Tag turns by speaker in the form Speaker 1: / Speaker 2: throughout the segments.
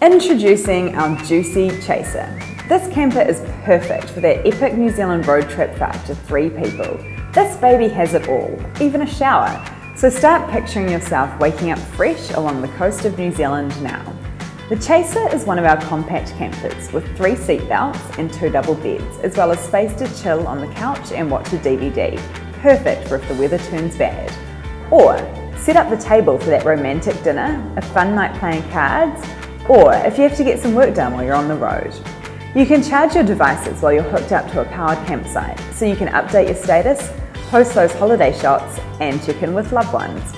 Speaker 1: Introducing our Juicy Chaser. This camper is perfect for that epic New Zealand road trip for up to three people. This baby has it all, even a shower. So start picturing yourself waking up fresh along the coast of New Zealand now. The Chaser is one of our compact campers with three seat belts and two double beds, as well as space to chill on the couch and watch a DVD. Perfect for if the weather turns bad. Or set up the table for that romantic dinner, a fun night playing cards, or if you have to get some work done while you're on the road. You can charge your devices while you're hooked up to a powered campsite, so you can update your status, post those holiday shots, and check in with loved ones.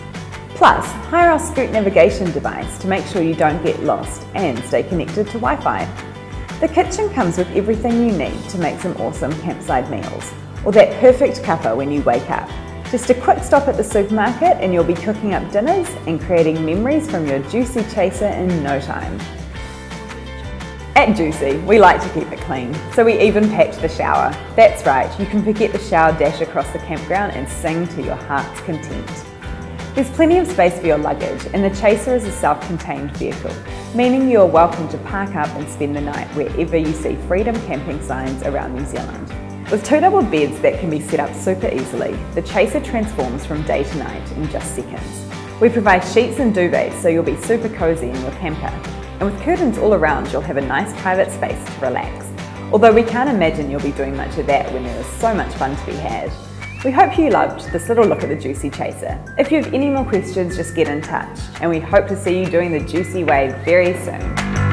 Speaker 1: Plus, hire our Scoot navigation device to make sure you don't get lost and stay connected to Wi Fi. The kitchen comes with everything you need to make some awesome campsite meals, or that perfect cuppa when you wake up. Just a quick stop at the supermarket and you'll be cooking up dinners and creating memories from your juicy chaser in no time. At Juicy, we like to keep it clean, so we even packed the shower. That's right, you can forget the shower dash across the campground and sing to your heart's content. There's plenty of space for your luggage, and the Chaser is a self contained vehicle, meaning you are welcome to park up and spend the night wherever you see freedom camping signs around New Zealand. With two double beds that can be set up super easily, the Chaser transforms from day to night in just seconds. We provide sheets and duvets so you'll be super cosy in your camper. And with curtains all around, you'll have a nice private space to relax. Although we can't imagine you'll be doing much of that when there is so much fun to be had. We hope you loved this little look at the Juicy Chaser. If you have any more questions, just get in touch. And we hope to see you doing the Juicy Wave very soon.